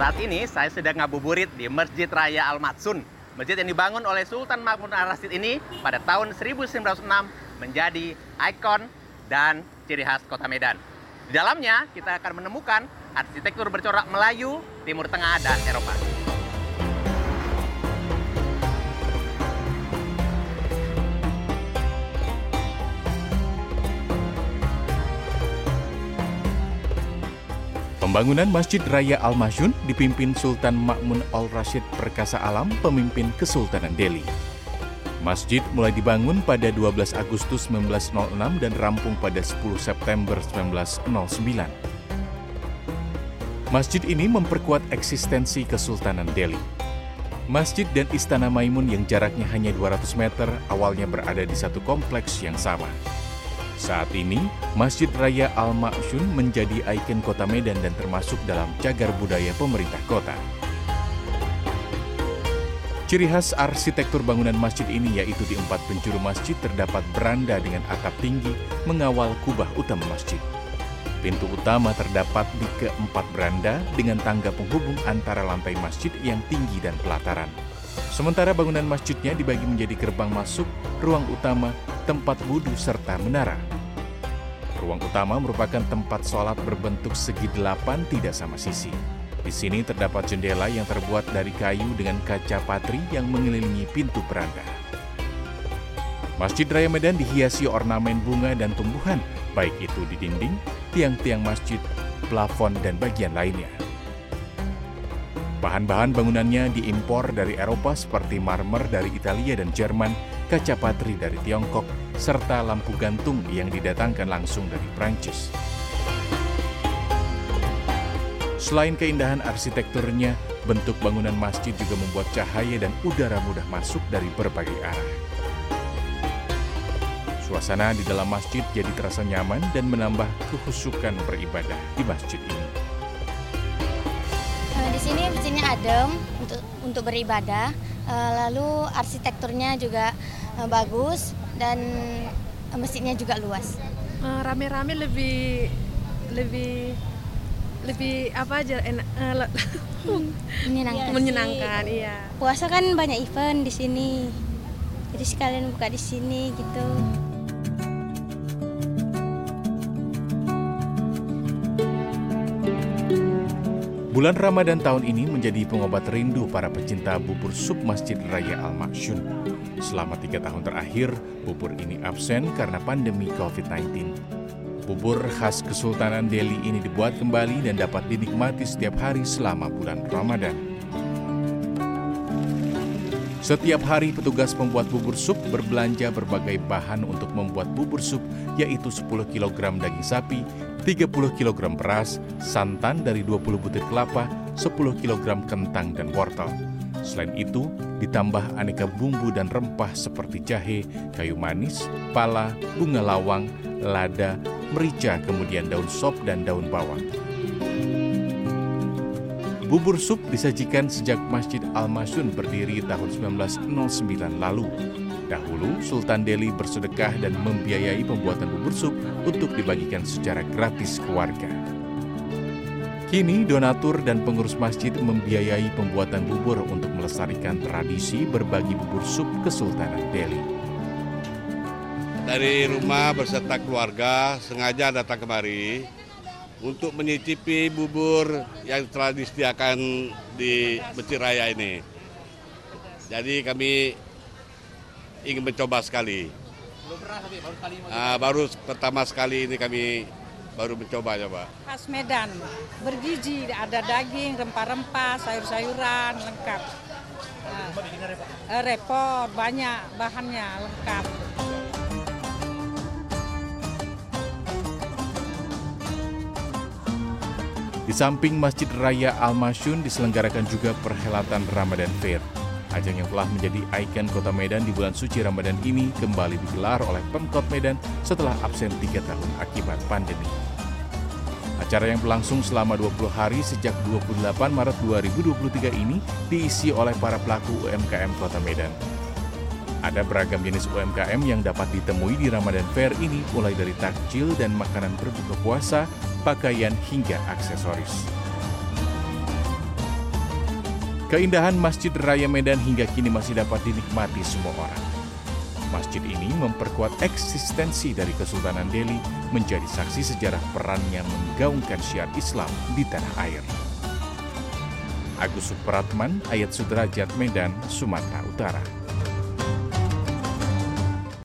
Saat ini saya sedang ngabuburit di Masjid Raya Al Matsun. Masjid yang dibangun oleh Sultan Mahmud Al Rashid ini pada tahun 1906 menjadi ikon dan ciri khas kota Medan. Di dalamnya kita akan menemukan arsitektur bercorak Melayu, Timur Tengah, dan Eropa. Pembangunan Masjid Raya Al Masyun dipimpin Sultan Makmun Al Rashid Perkasa Alam, pemimpin Kesultanan Delhi. Masjid mulai dibangun pada 12 Agustus 1906 dan rampung pada 10 September 1909. Masjid ini memperkuat eksistensi Kesultanan Delhi. Masjid dan Istana Maimun yang jaraknya hanya 200 meter awalnya berada di satu kompleks yang sama. Saat ini, Masjid Raya Al Ma'syun menjadi ikon kota Medan dan termasuk dalam cagar budaya pemerintah kota. Ciri khas arsitektur bangunan masjid ini yaitu di empat penjuru masjid terdapat beranda dengan atap tinggi mengawal kubah utama masjid. Pintu utama terdapat di keempat beranda dengan tangga penghubung antara lantai masjid yang tinggi dan pelataran. Sementara bangunan masjidnya dibagi menjadi gerbang masuk, ruang utama, tempat wudhu, serta menara. Ruang utama merupakan tempat sholat berbentuk segi delapan tidak sama sisi. Di sini terdapat jendela yang terbuat dari kayu dengan kaca patri yang mengelilingi pintu beranda. Masjid Raya Medan dihiasi ornamen bunga dan tumbuhan, baik itu di dinding, tiang-tiang masjid, plafon, dan bagian lainnya. Bahan-bahan bangunannya diimpor dari Eropa seperti marmer dari Italia dan Jerman, kaca patri dari Tiongkok, serta lampu gantung yang didatangkan langsung dari Prancis. Selain keindahan arsitekturnya, bentuk bangunan masjid juga membuat cahaya dan udara mudah masuk dari berbagai arah. Suasana di dalam masjid jadi terasa nyaman dan menambah kehusukan beribadah di masjid ini. Eh, Di sini masjidnya adem untuk untuk beribadah. Eh, Lalu arsitekturnya juga eh, bagus dan masjidnya juga luas. Eh, rame-rame lebih lebih lebih apa aja enak Menyenangkan. menyenangkan iya Puasa kan banyak event di sini. Jadi sekalian buka di sini gitu. Bulan Ramadan tahun ini menjadi pengobat rindu para pecinta bubur sup Masjid Raya Al Maksyun. Selama tiga tahun terakhir, bubur ini absen karena pandemi COVID-19. Bubur khas Kesultanan Delhi ini dibuat kembali dan dapat dinikmati setiap hari selama bulan Ramadan. Setiap hari petugas pembuat bubur sup berbelanja berbagai bahan untuk membuat bubur sup yaitu 10 kg daging sapi, 30 kg beras, santan dari 20 butir kelapa, 10 kg kentang dan wortel. Selain itu, ditambah aneka bumbu dan rempah seperti jahe, kayu manis, pala, bunga lawang, lada, merica, kemudian daun sop dan daun bawang. Bubur sup disajikan sejak Masjid Al-Masyun berdiri tahun 1909 lalu. Dahulu, Sultan Delhi bersedekah dan membiayai pembuatan bubur sup untuk dibagikan secara gratis ke warga. Kini, donatur dan pengurus masjid membiayai pembuatan bubur untuk melestarikan tradisi berbagi bubur sup Kesultanan Delhi. dari rumah berserta keluarga sengaja datang kemari untuk menyicipi bubur yang telah disediakan di Masjid Raya ini. Jadi kami ingin mencoba sekali. Ah, baru pertama sekali ini kami baru mencoba coba. khas Medan bergizi ada daging rempah-rempah sayur-sayuran lengkap Nah, repot banyak bahannya lengkap Di samping Masjid Raya Al-Masyun diselenggarakan juga perhelatan Ramadan Fair. Ajang yang telah menjadi ikon kota Medan di bulan suci Ramadan ini kembali digelar oleh Pemkot Medan setelah absen tiga tahun akibat pandemi. Acara yang berlangsung selama 20 hari sejak 28 Maret 2023 ini diisi oleh para pelaku UMKM kota Medan. Ada beragam jenis UMKM yang dapat ditemui di Ramadan Fair ini mulai dari takjil dan makanan berbuka puasa, pakaian hingga aksesoris. Keindahan Masjid Raya Medan hingga kini masih dapat dinikmati semua orang. Masjid ini memperkuat eksistensi dari Kesultanan Delhi menjadi saksi sejarah perannya menggaungkan syiar Islam di tanah air. Agus Supratman, Ayat Sudrajat Medan, Sumatera Utara.